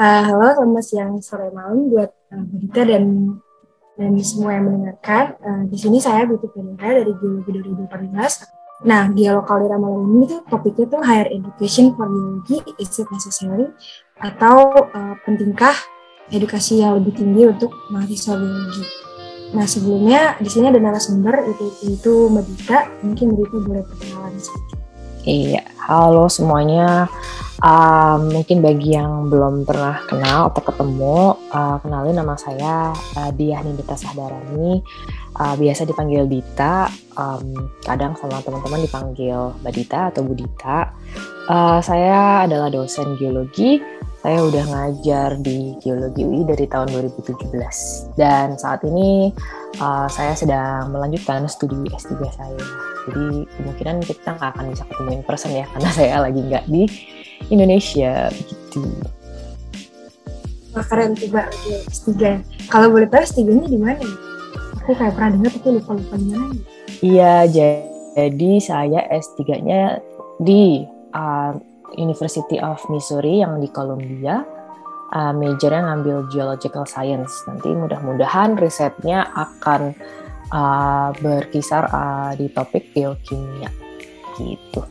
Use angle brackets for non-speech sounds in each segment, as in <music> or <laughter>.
Uh, halo, selamat siang, sore, malam buat uh, Berita dan dan semua yang mendengarkan. Uh, di sini saya Biti Penira dari Geologi 2014. Nah, dialog Kaldera malam ini tuh topiknya tuh Higher Education for Geology, is it necessary? Atau uh, pentingkah edukasi yang lebih tinggi untuk mahasiswa geologi? Nah, sebelumnya di sini ada narasumber itu itu Mbak Dita. Mungkin Mbak Dita boleh perkenalan sedikit. Iya, halo semuanya. Uh, mungkin bagi yang belum pernah kenal atau ketemu, uh, kenalin nama saya uh, Diah Nindita Sahdarani, uh, biasa dipanggil Dita, um, kadang sama teman-teman dipanggil Mbak Dita atau Bu Dita. Uh, saya adalah dosen geologi, saya udah ngajar di Geologi UI dari tahun 2017 dan saat ini uh, saya sedang melanjutkan studi S3 saya. Jadi kemungkinan kita nggak akan bisa ketemu in person ya karena <laughs> saya lagi nggak di Indonesia begitu. Wah keren tuh Mbak S3. Kalau boleh tahu S3-nya di mana? Aku kayak pernah dengar tapi lupa-lupa di mana. Iya, jadi saya S3-nya di uh, University of Missouri yang di Columbia. Uh, majornya ngambil Geological Science. Nanti mudah-mudahan risetnya akan uh, berkisar uh, di topik geokimia gitu.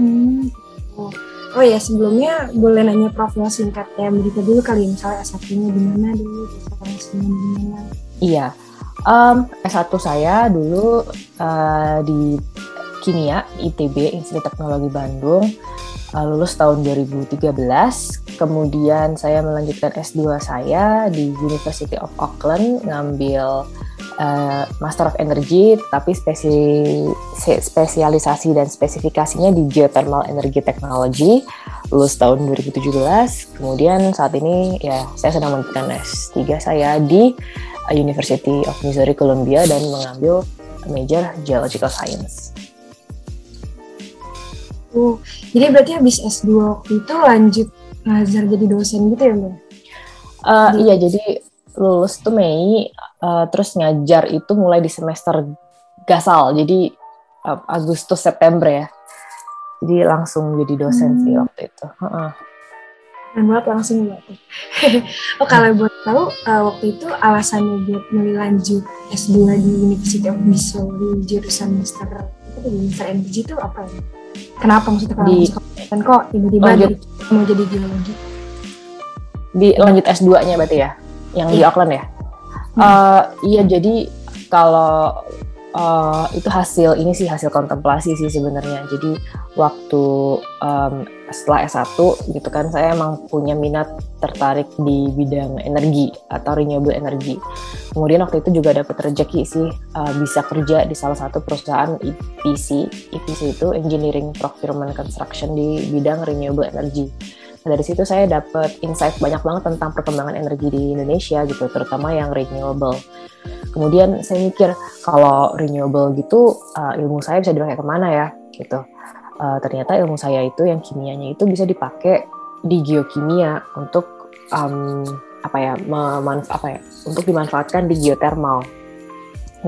Hmm. Oh. Oh ya sebelumnya boleh nanya profil singkatnya berita dulu kali misalnya S1-nya di mana dulu, S1-nya di mana? Iya, um, S1 saya dulu uh, di Kimia ITB Institut Teknologi Bandung lulus tahun 2013. Kemudian saya melanjutkan S2 saya di University of Auckland ngambil uh, Master of Energy, tapi spesi spesialisasi dan spesifikasinya di Geothermal Energy Technology, lulus tahun 2017. Kemudian saat ini ya saya sedang melanjutkan S3 saya di University of Missouri Columbia dan mengambil major Geological Science. Oh, jadi berarti habis S2 waktu itu lanjut ngajar jadi dosen gitu ya, Mbak? Uh, iya, jadi lulus tuh Mei, uh, terus ngajar itu mulai di semester gasal, jadi uh, Agustus September ya. Jadi langsung jadi dosen hmm. sih waktu itu. Uh -uh. Dan buat langsung buat. <laughs> oh kalau buat tahu uh, waktu itu alasannya buat milih lanjut S2 di University of Missouri jurusan Master itu di Master Energy itu apa ya? Kenapa maksudnya kalau di, kan kok tiba-tiba mau jadi geologi? Di lanjut S2-nya berarti ya? yang di iya. Auckland ya. Hmm. Uh, iya jadi kalau uh, itu hasil ini sih hasil kontemplasi sih sebenarnya. Jadi waktu um, setelah S1 gitu kan saya emang punya minat tertarik di bidang energi atau renewable energy. Kemudian waktu itu juga dapat rezeki sih uh, bisa kerja di salah satu perusahaan EPC. EPC itu Engineering Procurement Construction di bidang renewable energy. Nah, dari situ saya dapat insight banyak banget tentang perkembangan energi di Indonesia gitu, terutama yang renewable. Kemudian saya mikir kalau renewable gitu uh, ilmu saya bisa dipakai ke mana ya gitu. Uh, ternyata ilmu saya itu yang kimianya itu bisa dipakai di geokimia untuk um, apa ya, memanfa apa ya, untuk dimanfaatkan di geothermal.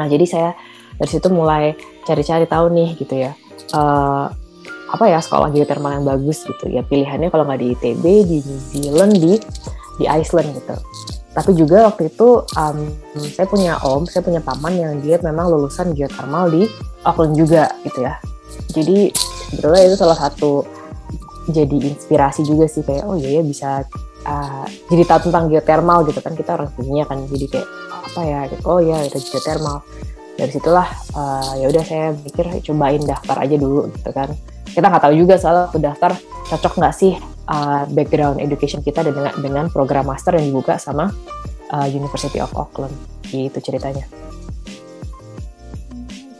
Nah jadi saya dari situ mulai cari-cari tahu nih gitu ya. Uh, apa ya sekolah geothermal yang bagus gitu ya pilihannya kalau nggak di ITB di New Zealand di di Iceland gitu tapi juga waktu itu um, saya punya om saya punya paman yang dia memang lulusan geothermal di Auckland juga gitu ya. Jadi sebetulnya itu salah satu jadi inspirasi juga sih kayak oh iya ya bisa uh, jadi tahu tentang geothermal gitu kan kita orang dunia kan jadi kayak apa ya? Gitu oh ya itu geothermal dari situlah uh, ya udah saya pikir cobain daftar aja dulu gitu kan. Kita nggak tahu juga soal aku daftar cocok nggak sih uh, background education kita dengan dengan program master yang dibuka sama uh, University of Auckland. Gitu ceritanya.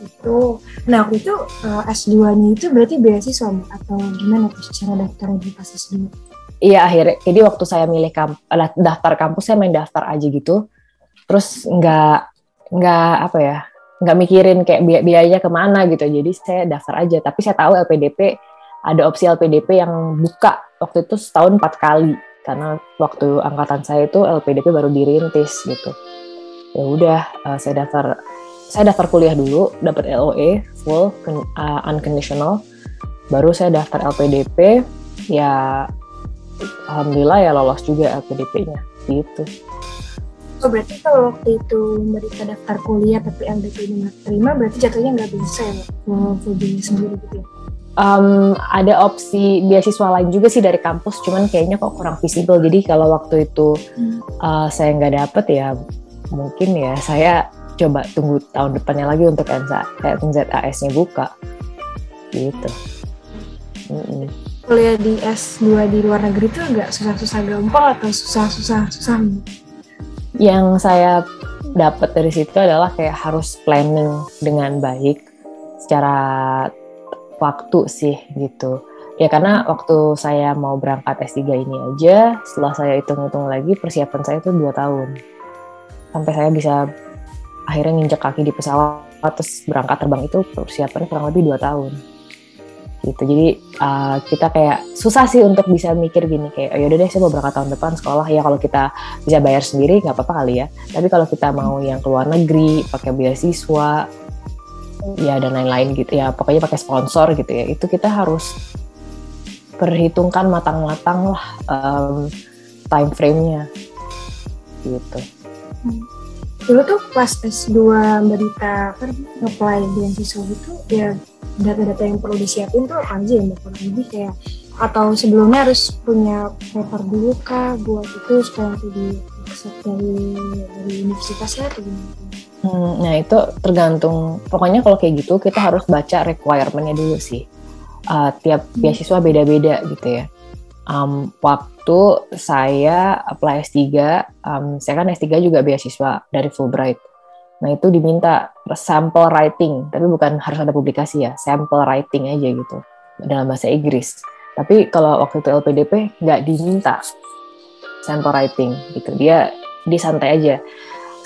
Itu nah waktu itu uh, S2-nya itu berarti beasiswa atau gimana tuh cara daftar di pas S2 iya akhirnya jadi waktu saya milih kamp daftar kampus saya main daftar aja gitu. Terus nggak nggak apa ya nggak mikirin kayak bi biayanya ke mana gitu. Jadi saya daftar aja. Tapi saya tahu LPDP ada opsi LPDP yang buka waktu itu setahun empat kali karena waktu angkatan saya itu LPDP baru dirintis gitu ya udah uh, saya daftar saya daftar kuliah dulu dapat LOE full uh, unconditional baru saya daftar LPDP ya alhamdulillah ya lolos juga LPDP-nya gitu. Oh berarti kalau waktu itu mereka daftar kuliah tapi LDP-nya nggak terima, berarti jatuhnya nggak bisa ya biaya sendiri gitu ya? Um, ada opsi beasiswa lain juga sih dari kampus, cuman kayaknya kok kurang visible. Jadi kalau waktu itu hmm. uh, saya nggak dapet ya mungkin ya saya coba tunggu tahun depannya lagi untuk NZAS-nya buka gitu. Mm -mm. Kuliah di S2 di luar negeri itu agak susah-susah gampang atau susah-susah susah? Yang saya dapat dari situ adalah kayak harus planning dengan baik secara waktu sih gitu. Ya karena waktu saya mau berangkat S3 ini aja, setelah saya hitung-hitung lagi persiapan saya itu dua tahun. Sampai saya bisa akhirnya nginjek kaki di pesawat terus berangkat terbang itu persiapan kurang lebih dua tahun gitu jadi uh, kita kayak susah sih untuk bisa mikir gini kayak oh yaudah deh saya mau berangkat tahun depan sekolah ya kalau kita bisa bayar sendiri nggak apa-apa kali ya tapi kalau kita mau yang keluar negeri pakai beasiswa ya dan lain-lain gitu ya pokoknya pakai sponsor gitu ya itu kita harus perhitungkan matang-matang lah um, time frame-nya gitu. Hmm dulu tuh pas S2 Mbak Dita kan apply beasiswa itu ya data-data yang perlu disiapin tuh apa aja ya kurang lebih kayak atau sebelumnya harus punya paper dulu kah buat itu supaya nanti di dari dari universitasnya atau gimana? Hmm, nah itu tergantung pokoknya kalau kayak gitu kita harus baca requirementnya dulu sih uh, tiap hmm. beasiswa beda-beda gitu ya um, waktu saya apply S3, um, saya kan S3 juga beasiswa dari Fulbright. Nah itu diminta sample writing, tapi bukan harus ada publikasi ya, sample writing aja gitu dalam bahasa Inggris. Tapi kalau waktu itu LPDP nggak diminta sample writing gitu, dia disantai aja.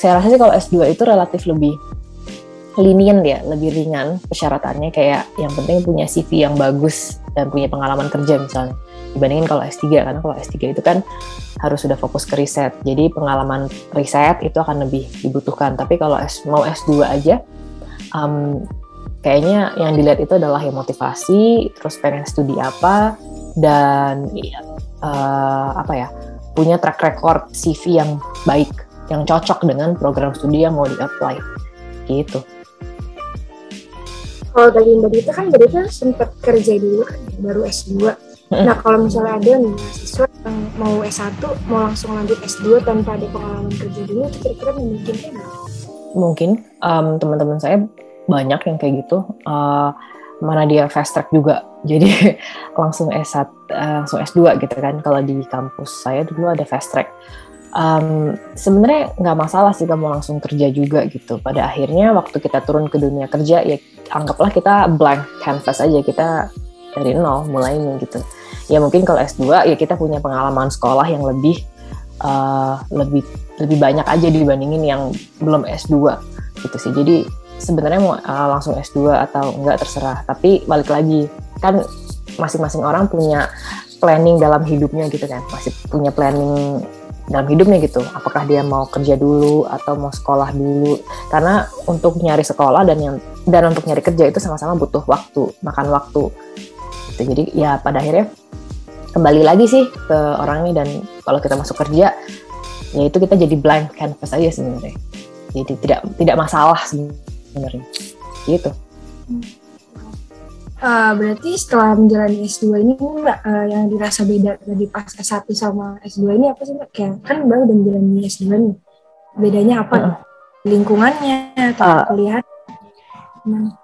Saya rasa sih kalau S2 itu relatif lebih lenient ya, lebih ringan persyaratannya kayak yang penting punya CV yang bagus dan punya pengalaman kerja misalnya dibandingin kalau S3 karena kalau S3 itu kan harus sudah fokus ke riset. Jadi pengalaman riset itu akan lebih dibutuhkan. Tapi kalau S, mau S2 aja um, kayaknya yang dilihat itu adalah yang motivasi, terus pengen studi apa dan uh, apa ya? punya track record CV yang baik, yang cocok dengan program studi yang mau di-apply. Gitu. Kalau tadi Mbak Dita kan Mbak Dita sempat kerja dulu kan, baru S2 Nah kalau misalnya ada nih mahasiswa yang mau S1 mau langsung lanjut S2 tanpa ada pengalaman kerja dulu, itu kira-kira memungkinkan nggak? Mungkin um, teman-teman saya banyak yang kayak gitu. Uh, mana dia fast track juga, <laughs> jadi langsung S1, uh, langsung S2 gitu kan. Kalau di kampus saya dulu ada fast track. Um, sebenarnya nggak masalah sih kamu langsung kerja juga gitu. Pada akhirnya waktu kita turun ke dunia kerja ya anggaplah kita blank canvas aja kita dari nol mulainya gitu. Ya mungkin kalau S2 ya kita punya pengalaman sekolah yang lebih uh, lebih lebih banyak aja dibandingin yang belum S2 gitu sih. Jadi sebenarnya mau uh, langsung S2 atau enggak terserah. Tapi balik lagi kan masing-masing orang punya planning dalam hidupnya gitu kan. Masih punya planning dalam hidupnya gitu. Apakah dia mau kerja dulu atau mau sekolah dulu? Karena untuk nyari sekolah dan yang dan untuk nyari kerja itu sama-sama butuh waktu makan waktu. Gitu. Jadi ya pada akhirnya kembali lagi sih ke orangnya dan kalau kita masuk kerja ya itu kita jadi blank canvas aja sebenarnya. Jadi tidak tidak masalah sebenarnya. Gitu uh, berarti setelah menjalani S2 ini mbak uh, yang dirasa beda dari pas S1 sama S2 ini apa sih mbak kayak kan mbak udah menjalani S2 nih. Bedanya apa? Uh. lingkungannya atau uh, kuliah hmm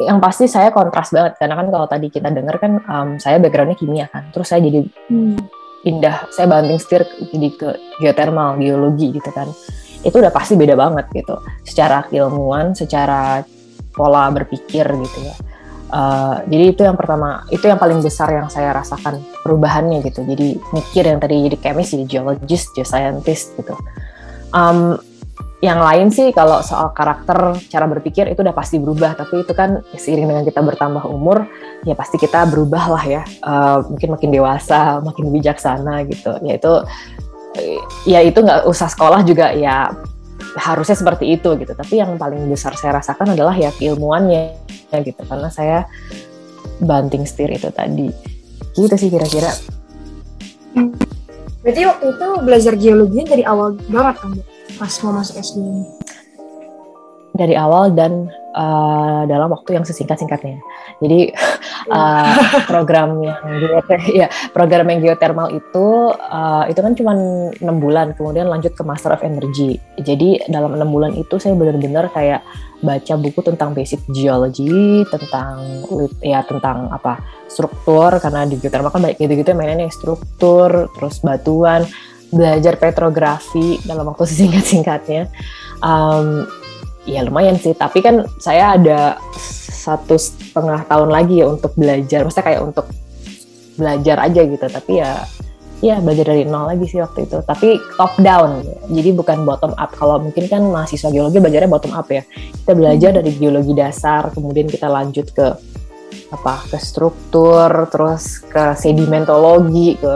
yang pasti saya kontras banget karena kan kalau tadi kita dengar kan um, saya backgroundnya kimia kan. Terus saya jadi hmm. indah saya banting setir jadi ke geothermal geologi gitu kan. Itu udah pasti beda banget gitu. Secara ilmuwan secara pola berpikir gitu ya. Uh, jadi itu yang pertama itu yang paling besar yang saya rasakan perubahannya gitu. Jadi mikir yang tadi jadi chemist jadi geologist geoscientist gitu. Um, yang lain sih kalau soal karakter cara berpikir itu udah pasti berubah. Tapi itu kan seiring dengan kita bertambah umur ya pasti kita berubah lah ya. Uh, mungkin makin dewasa makin bijaksana gitu. Ya itu ya itu nggak usah sekolah juga ya harusnya seperti itu gitu tapi yang paling besar saya rasakan adalah ya keilmuannya ya gitu karena saya banting setir itu tadi gitu sih kira-kira. Berarti waktu itu belajar geologi dari awal banget kan, pas mau masuk S2 ini? Dari awal dan uh, dalam waktu yang sesingkat-singkatnya. Jadi uh, <laughs> program yang ya program yang geothermal itu uh, itu kan cuma enam bulan, kemudian lanjut ke Master of Energy. Jadi dalam enam bulan itu saya benar-benar kayak baca buku tentang basic geology, tentang ya tentang apa struktur karena di geothermal kan banyak gitu-gitu mainnya struktur, terus batuan, belajar petrografi dalam waktu singkat-singkatnya. Um, ya lumayan sih. Tapi kan saya ada satu setengah tahun lagi ya untuk belajar. Maksudnya kayak untuk belajar aja gitu. Tapi ya ya belajar dari nol lagi sih waktu itu. Tapi top down. Jadi bukan bottom up. Kalau mungkin kan mahasiswa geologi belajarnya bottom up ya. Kita belajar dari geologi dasar kemudian kita lanjut ke apa? Ke struktur terus ke sedimentologi ke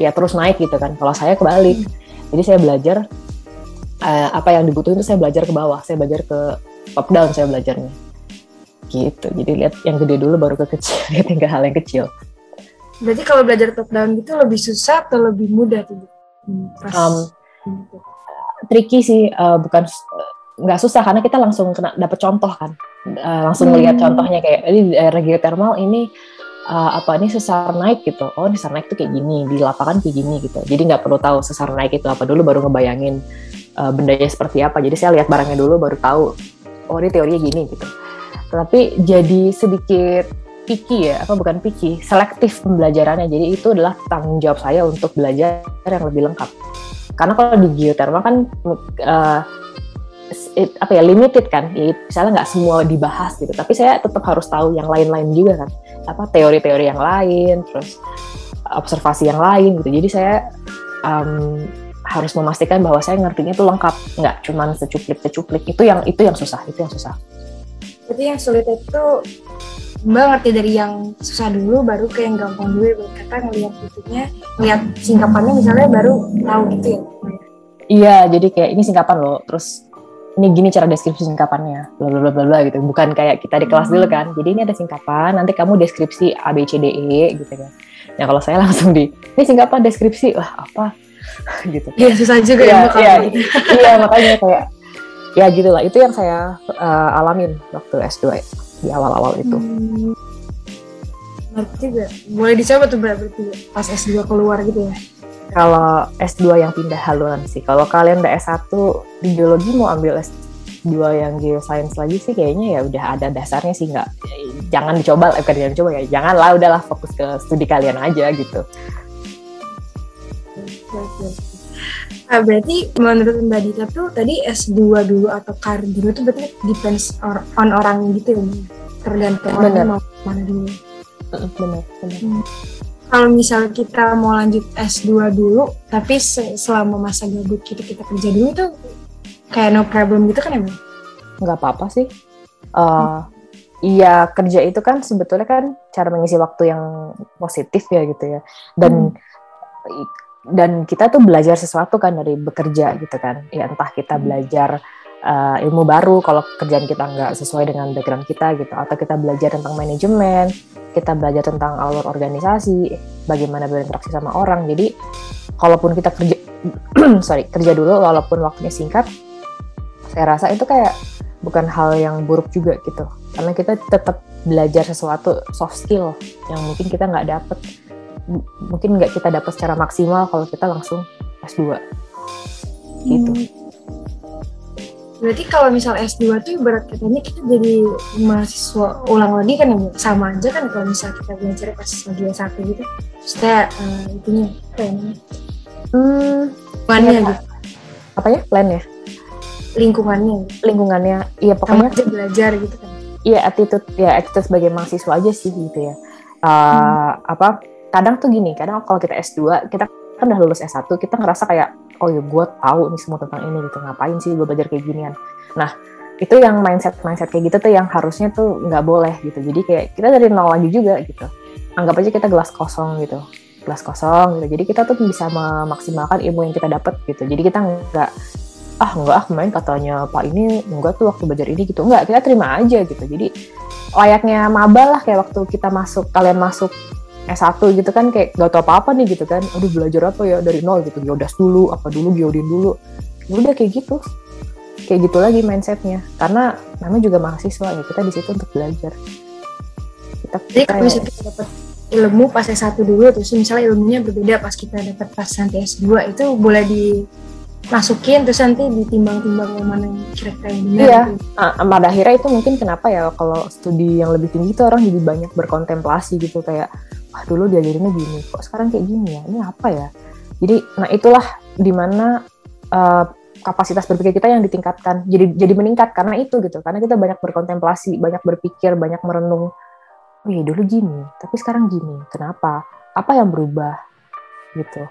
ya terus naik gitu kan. Kalau saya kebalik. Jadi saya belajar uh, apa yang dibutuhin itu saya belajar ke bawah saya belajar ke top down saya belajarnya. Gitu jadi lihat yang gede dulu baru ke kecil <laughs> lihat yang hal yang kecil. Berarti kalau belajar top down gitu lebih susah atau lebih mudah tuh pas um, tricky sih uh, bukan nggak susah karena kita langsung kena dapat contoh kan. Uh, langsung melihat hmm. contohnya kayak di daerah geothermal ini uh, apa ini sesar naik gitu. Oh ini sesar naik tuh kayak gini di lapangan kayak gini gitu. Jadi nggak perlu tahu sesar naik itu apa dulu baru ngebayangin uh, bendanya seperti apa. Jadi saya lihat barangnya dulu baru tahu oh ini teorinya gini gitu. Tapi jadi sedikit picky ya, apa bukan picky, selektif pembelajarannya. Jadi itu adalah tanggung jawab saya untuk belajar yang lebih lengkap. Karena kalau di geothermal kan uh, it, apa ya limited kan, ya misalnya nggak semua dibahas gitu. Tapi saya tetap harus tahu yang lain-lain juga kan, apa teori-teori yang lain, terus observasi yang lain gitu. Jadi saya um, harus memastikan bahwa saya ngertinya itu lengkap, nggak cuma secuplik-secuplik. Itu yang itu yang susah, itu yang susah. Jadi yang sulit itu Mbak ngerti dari yang susah dulu baru ke yang gampang dulu ya kata ngelihat itunya, ngelihat singkapannya misalnya baru tahu gitu ya. Iya, jadi kayak ini singkapan loh, terus ini gini cara deskripsi singkapannya, bla bla bla bla gitu. Bukan kayak kita di kelas dulu kan. Jadi ini ada singkapan, nanti kamu deskripsi A B C D E gitu kan. Nah kalau saya <laughs> langsung di ini singkapan deskripsi, wah apa? <laughs> gitu. Iya susah juga ya, ya <laughs> iya, makanya kayak ya gitulah itu yang saya uh, alamin waktu S2 di awal-awal itu. Hmm. Juga boleh dicoba tuh berarti pas S2 keluar gitu ya. Kalau S2 yang pindah haluan sih. Kalau kalian udah S1 di geologi mau ambil S2 yang geoscience lagi sih kayaknya ya udah ada dasarnya sih nggak jangan dicoba eh, bukan jangan coba ya janganlah udahlah fokus ke studi kalian aja gitu Nah, berarti menurut Mbak Dita tuh tadi S2 dulu atau karir dulu tuh berarti depends on orang gitu ya, tergantung orang mau mana dulu. Benar, benar. Hmm. Kalau misal kita mau lanjut S2 dulu, tapi selama masa gabut kita kita kerja dulu tuh kayak no problem gitu kan ya, Mbak? Nggak apa-apa sih. Uh, Iya kerja itu kan sebetulnya kan cara mengisi waktu yang positif ya gitu ya. Dan hmm dan kita tuh belajar sesuatu kan dari bekerja gitu kan. Ya entah kita hmm. belajar uh, ilmu baru kalau kerjaan kita nggak sesuai dengan background kita gitu atau kita belajar tentang manajemen kita belajar tentang alur organisasi bagaimana berinteraksi sama orang. Jadi kalaupun kita kerja <clears throat> sorry kerja dulu walaupun waktunya singkat saya rasa itu kayak bukan hal yang buruk juga gitu. Karena kita tetap belajar sesuatu soft skill yang mungkin kita nggak dapet mungkin nggak kita dapat secara maksimal kalau kita langsung S2 gitu. Hmm. Berarti kalau misal S2 tuh berat katanya kita jadi mahasiswa ulang lagi kan ya sama aja kan kalau misal kita belajar pas lagi S1 gitu. Maksudnya uh, itunya apa ya Hmm, plannya ya, gitu. Apa ya? Plan ya? Lingkungannya. Lingkungannya. Iya pokoknya sama aja belajar gitu kan. Iya attitude ya attitude sebagai mahasiswa aja sih gitu ya. Uh, hmm. apa kadang tuh gini kadang kalau kita S2 kita kan udah lulus S1 kita ngerasa kayak oh ya gue tahu nih semua tentang ini gitu ngapain sih gue belajar kayak ginian? Nah itu yang mindset mindset kayak gitu tuh yang harusnya tuh nggak boleh gitu. Jadi kayak kita dari nol lagi juga gitu. Anggap aja kita gelas kosong gitu gelas kosong gitu. Jadi kita tuh bisa memaksimalkan ilmu yang kita dapat gitu. Jadi kita nggak ah nggak ah main katanya pak ini enggak tuh waktu belajar ini gitu. Enggak kita terima aja gitu. Jadi layaknya maba lah kayak waktu kita masuk kalian masuk S1 gitu kan kayak gak tau apa-apa nih gitu kan. Aduh belajar apa ya? Dari nol gitu geodas dulu apa dulu geodin dulu. Ya udah kayak gitu. Kayak gitu lagi mindsetnya. Karena namanya juga mahasiswa ya kita di situ untuk belajar. Kita, jadi kalau misalnya kita dapat ilmu pas S1 dulu terus misalnya ilmunya berbeda pas kita dapat pas nanti S2 itu boleh dimasukin terus nanti ditimbang-timbang yang mana yang kira-kira yang benar iya. gitu. uh, pada akhirnya itu mungkin kenapa ya kalau studi yang lebih tinggi itu orang jadi banyak berkontemplasi gitu kayak wah dulu diajarinnya gini kok sekarang kayak gini ya? Ini apa ya? Jadi nah itulah di mana uh, kapasitas berpikir kita yang ditingkatkan jadi jadi meningkat karena itu gitu. Karena kita banyak berkontemplasi banyak berpikir banyak merenung. Oh iya dulu gini tapi sekarang gini. Kenapa? Apa yang berubah? Gitu.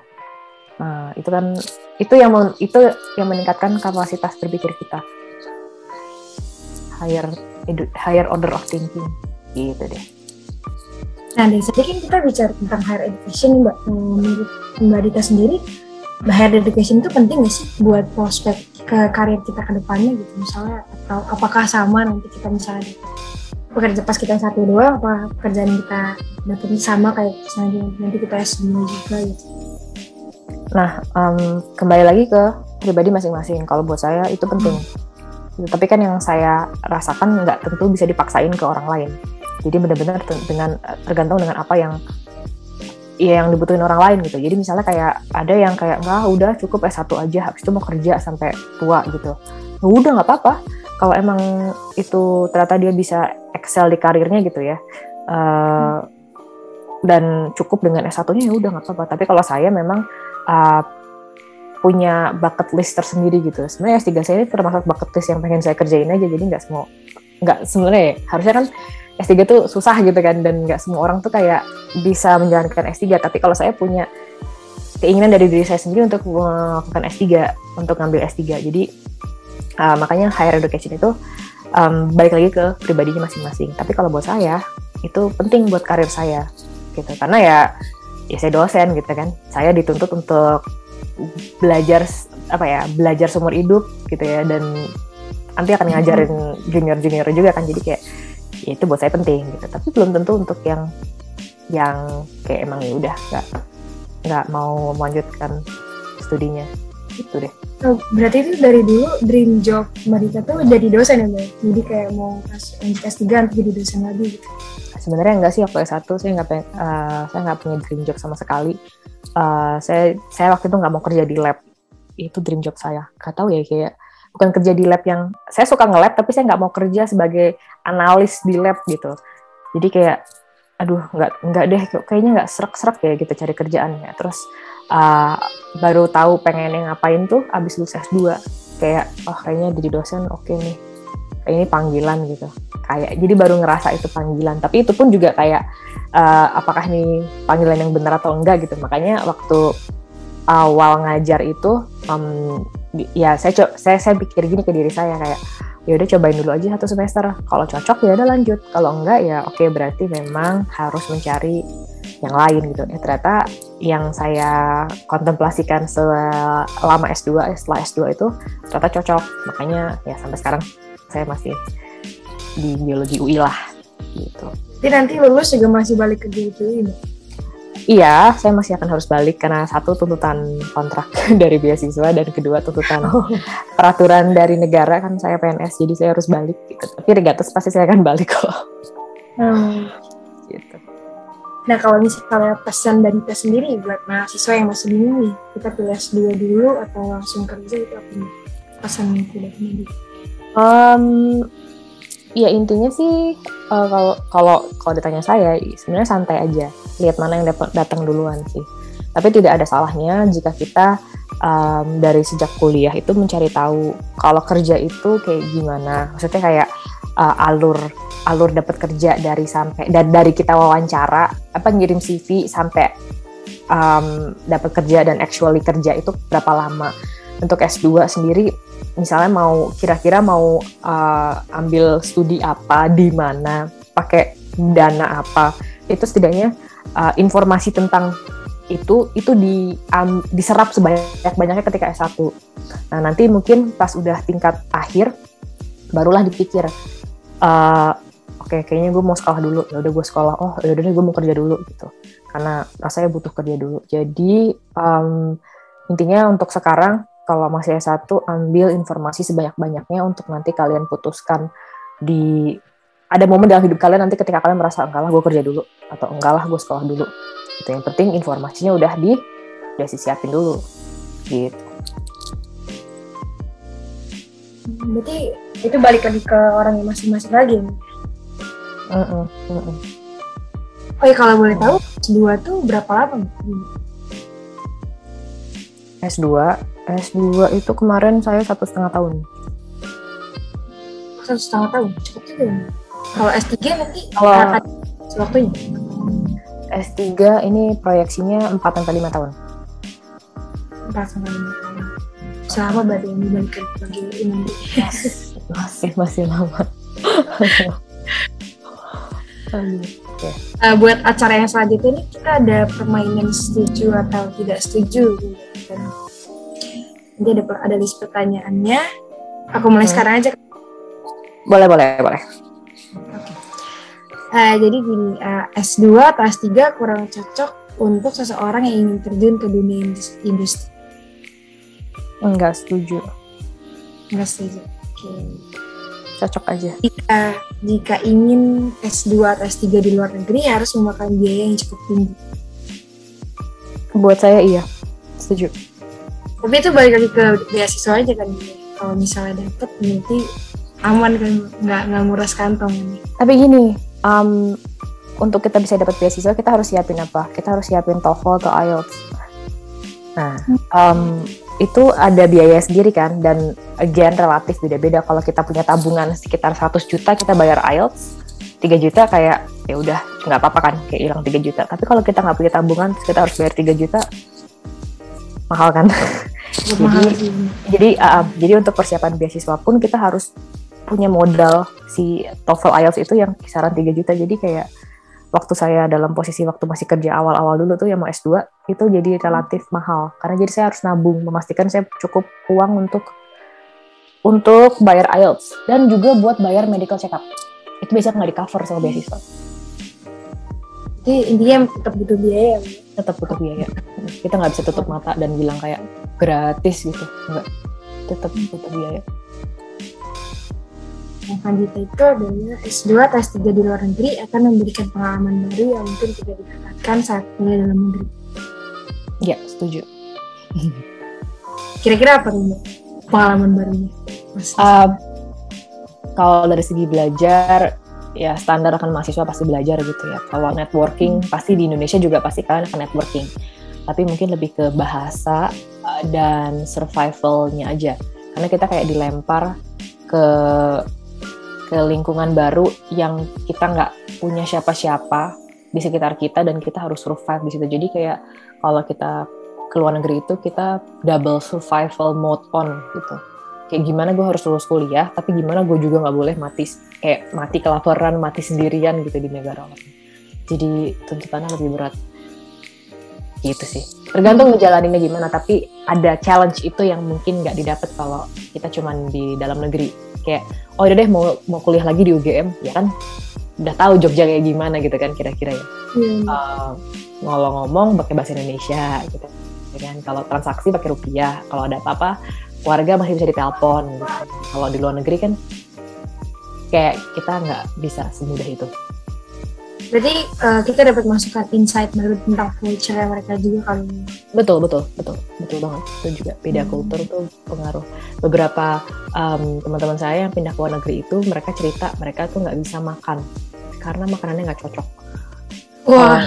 Nah itu kan itu yang itu yang meningkatkan kapasitas berpikir kita. Higher higher order of thinking. Gitu deh nah dari tadi kan kita bicara tentang higher education mbak. Menurut mbak Dita sendiri higher education itu penting nggak sih buat prospek ke karir kita ke depannya gitu? Misalnya atau apakah sama nanti kita misalnya pekerja pas kita satu dua apa pekerjaan kita dapetnya sama kayak misalnya nanti kita S2 juga gitu? Nah um, kembali lagi ke pribadi masing-masing. Kalau buat saya itu penting. Hmm. tapi kan yang saya rasakan nggak tentu bisa dipaksain ke orang lain jadi benar-benar dengan tergantung dengan apa yang ya yang dibutuhin orang lain gitu. Jadi misalnya kayak ada yang kayak nggak udah cukup S1 aja habis itu mau kerja sampai tua gitu. Nah, udah nggak apa-apa. Kalau emang itu ternyata dia bisa excel di karirnya gitu ya. Uh, dan cukup dengan S1-nya ya udah nggak apa-apa. Tapi kalau saya memang uh, punya bucket list tersendiri gitu. Sebenarnya S3 saya ini termasuk bucket list yang pengen saya kerjain aja. Jadi nggak semua nggak sebenarnya ya, harusnya kan S3 tuh susah gitu kan dan nggak semua orang tuh kayak bisa menjalankan S3 tapi kalau saya punya keinginan dari diri saya sendiri untuk melakukan S3 untuk ngambil S3 jadi uh, makanya higher education itu um, balik lagi ke pribadinya masing-masing. Tapi kalau buat saya itu penting buat karir saya gitu. Karena ya ya saya dosen gitu kan. Saya dituntut untuk belajar apa ya belajar seumur hidup gitu ya. Dan nanti akan ngajarin junior-junior juga kan. Jadi kayak ya itu buat saya penting gitu. Tapi belum tentu untuk yang yang kayak emang ya udah nggak nggak mau melanjutkan studinya. Itu deh. Oh, berarti itu dari dulu dream job Marika tuh jadi dosen ya mbak? Jadi kayak mau pas lanjut S3 nanti jadi dosen lagi gitu? Sebenarnya enggak sih waktu S1 saya nggak uh, saya nggak punya dream job sama sekali. Uh, saya saya waktu itu nggak mau kerja di lab. Itu dream job saya. Nggak tahu ya kayak bukan kerja di lab yang saya suka nge-lab tapi saya nggak mau kerja sebagai analis di lab gitu. Jadi kayak aduh nggak nggak deh kayaknya nggak serak-serak ya gitu cari kerjaannya. Terus uh, baru tahu pengen ngapain tuh abis lulus S2 kayak oh kayaknya jadi dosen oke okay nih. Kayak ini panggilan gitu. Kayak jadi baru ngerasa itu panggilan. Tapi itu pun juga kayak uh, apakah ini panggilan yang benar atau enggak gitu. Makanya waktu awal ngajar itu um, ya saya saya saya pikir gini ke diri saya kayak ya udah cobain dulu aja satu semester kalau cocok ya udah lanjut kalau enggak ya oke okay, berarti memang harus mencari yang lain gitu ya ternyata yang saya kontemplasikan selama S2 setelah S2 itu ternyata cocok makanya ya sampai sekarang saya masih di biologi UI lah gitu. Jadi nanti lulus juga masih balik ke GUI ini? Iya, saya masih akan harus balik karena satu tuntutan kontrak <laughs> dari beasiswa dan kedua tuntutan oh. peraturan dari negara kan saya PNS jadi saya harus balik gitu. Tapi regatus pasti saya akan balik kok. Hmm. Gitu. Nah kalau misalnya pesan dari kita sendiri buat mahasiswa yang masih bingung nih, kita pilih S2 dulu atau langsung kerja itu apa nih? Pesan yang nih? Um, ya intinya sih uh, kalau kalau kalau ditanya saya sebenarnya santai aja. Lihat mana yang datang duluan sih. Tapi tidak ada salahnya jika kita um, dari sejak kuliah itu mencari tahu kalau kerja itu kayak gimana. Maksudnya kayak uh, alur alur dapat kerja dari sampai dan dari kita wawancara apa ngirim CV sampai um, dapat kerja dan actually kerja itu berapa lama. Untuk S2 sendiri misalnya mau kira-kira mau uh, ambil studi apa di mana pakai dana apa itu setidaknya uh, informasi tentang itu itu di um, diserap sebanyak-banyaknya ketika S1. Nah, nanti mungkin pas udah tingkat akhir barulah dipikir uh, oke okay, kayaknya gue mau sekolah dulu. Ya udah gue sekolah. Oh, ya udah gue mau kerja dulu gitu. karena rasanya butuh kerja dulu. Jadi um, intinya untuk sekarang kalau masih S1 ambil informasi sebanyak-banyaknya untuk nanti kalian putuskan di ada momen dalam hidup kalian nanti ketika kalian merasa enggak lah gue kerja dulu atau enggak lah gue sekolah dulu. Itu yang penting informasinya udah di udah disiapin dulu gitu. Berarti itu balik lagi ke orang yang masing-masing lagi. Mm -mm, mm -mm. Oh ya kalau boleh tahu S2 tuh berapa lama? S2, S2 itu kemarin saya satu setengah tahun. Satu setengah tahun, cukup juga ya. Kalau S3 nanti Kalau ada waktunya. S3 ini proyeksinya 4 sampai 5 tahun. Empat sampai lima tahun. Selama berarti yang dibalikan lagi ini. Masih masih lama. Aduh. Uh, buat acara yang selanjutnya ini kita ada permainan setuju atau tidak setuju. gitu. Nanti ada ada list pertanyaannya. Aku mulai Hmm. sekarang aja. Boleh, boleh, boleh. Uh, jadi gini, uh, S2 atau S3 kurang cocok untuk seseorang yang ingin terjun ke dunia indus- industri. Enggak setuju. Enggak setuju. Oke. Cocok aja. Jika, jika ingin S2 atau S3 di luar negeri harus memakan biaya yang cukup tinggi. Buat saya iya. Setuju. Tapi itu balik lagi ke beasiswa aja kan. Kalau misalnya dapet berarti aman kan, nggak nggak nguras kantong. Tapi gini, um, untuk kita bisa dapat beasiswa kita harus siapin apa? Kita harus siapin TOEFL atau IELTS. Nah, um, itu ada biaya sendiri kan dan again relatif beda-beda. Kalau kita punya tabungan sekitar 100 juta kita bayar IELTS, 3 juta kayak ya udah nggak apa-apa kan kayak hilang 3 juta. Tapi kalau kita nggak punya tabungan kita harus bayar 3 juta mahal kan? <laughs> Sih. jadi uh, jadi untuk persiapan beasiswa pun kita harus punya modal si TOEFL IELTS itu yang kisaran 3 juta. Jadi kayak waktu saya dalam posisi waktu masih kerja awal-awal dulu tuh yang mau S2 itu jadi relatif mahal. Karena jadi saya harus nabung memastikan saya cukup uang untuk untuk bayar IELTS. Dan juga buat bayar medical check up itu biasanya nggak di cover sama beasiswa. Jadi intinya tetap butuh biaya. ya, tetap butuh biaya. Kita nggak bisa tutup mata dan bilang kayak gratis gitu nggak tetap butuh biaya Yang selanjutnya itu adalah S2 atau S3 di luar negeri akan memberikan pengalaman baru yang mungkin tidak didapatkan saat kuliah dalam negeri. ya setuju Kira-kira apa nih pengalaman barunya? Mas, Uh, kalau dari segi belajar, ya standar akan mahasiswa pasti belajar gitu ya. Kalau networking, pasti di Indonesia juga pasti kalian akan networking. Tapi mungkin lebih ke bahasa dan survivalnya aja. Karena kita kayak dilempar ke ke lingkungan baru yang kita nggak punya siapa-siapa di sekitar kita dan kita harus survive di situ. Jadi kayak kalau kita ke luar negeri itu kita double survival mode on gitu kayak gimana gue harus lulus kuliah tapi gimana gue juga nggak boleh mati kayak mati kelaparan mati sendirian gitu di negara orang jadi tuntutannya lebih berat gitu sih. Tergantung ngejalaninnya gimana tapi ada challenge itu yang mungkin nggak didapat kalau kita cuman di dalam negeri. Kayak oh udah deh mau mau kuliah lagi di UGM ya kan? Udah tahu Jogja kayak gimana gitu kan kira-kira ya. Hmm. uh, ngomong-ngomong pakai bahasa Indonesia gitu kan. Kalau transaksi pakai rupiah kalau ada apa-apa warga masih bisa ditelepon gitu. kalau di luar negeri kan kayak kita nggak bisa semudah itu Berarti uh, kita dapat masukan insight baru tentang culture mereka juga kali ini. betul betul betul betul banget itu juga beda Hmm. kultur tuh pengaruh beberapa um, teman-teman saya yang pindah ke luar negeri itu mereka cerita mereka tuh nggak bisa makan karena makanannya nggak cocok Wah,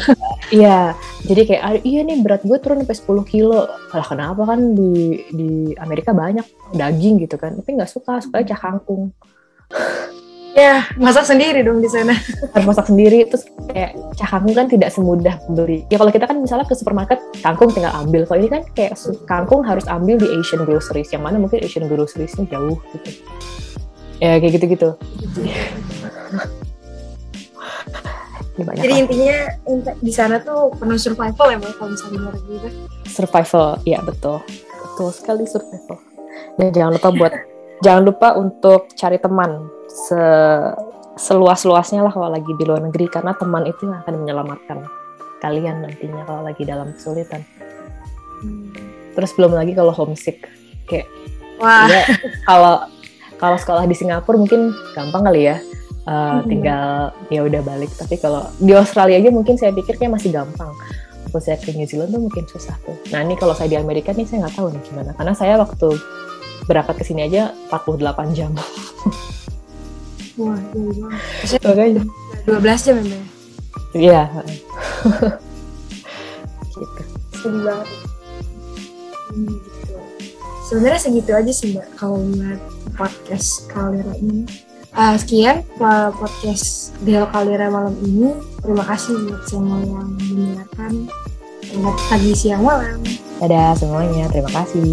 Iya, jadi kayak "Ah, iya nih berat gue turun sampai 10 kilo. Lah kenapa kan di di Amerika banyak daging gitu kan, tapi nggak suka, suka cah kangkung. <laughs> ya masak sendiri dong di sana. <laughs> Harus masak sendiri, terus kayak cah kangkung kan tidak semudah beli. Ya kalau kita kan misalnya ke supermarket, kangkung tinggal ambil. Kalau ini kan kayak kangkung harus ambil di Asian groceries, yang mana mungkin Asian groceries-nya jauh gitu. Ya kayak gitu-gitu. <laughs> Banyak Jadi lah. intinya inti- di sana tuh penuh survival ya, kalau misalnya di luar negeri itu. survival ya betul betul sekali survival dan jangan lupa buat <laughs> jangan lupa untuk cari teman se seluas luasnya lah kalau lagi di luar negeri karena teman itu yang akan menyelamatkan kalian nantinya kalau lagi dalam kesulitan. Hmm. Terus belum lagi kalau homesick kayak Wah. Ya, kalau kalau sekolah di Singapura mungkin gampang kali ya. Uh, hmm. tinggal ya udah balik tapi kalau di Australia aja mungkin saya pikir kayak masih gampang waktu saya ke New Zealand tuh mungkin susah tuh nah ini kalau saya di Amerika nih saya nggak tahu nih gimana karena saya waktu berangkat ke sini aja 48 jam <laughs> wah jauh banget 12 jam ya iya. Gitu sedih banget. Hmm, gitu. sebenarnya segitu aja sih mbak kalau buat podcast Kalera ini. Uh, sekian podcast Del Kalera malam ini. Terima kasih buat semua yang mendengarkan. Selamat pagi siang malam. Dadah semuanya terima kasih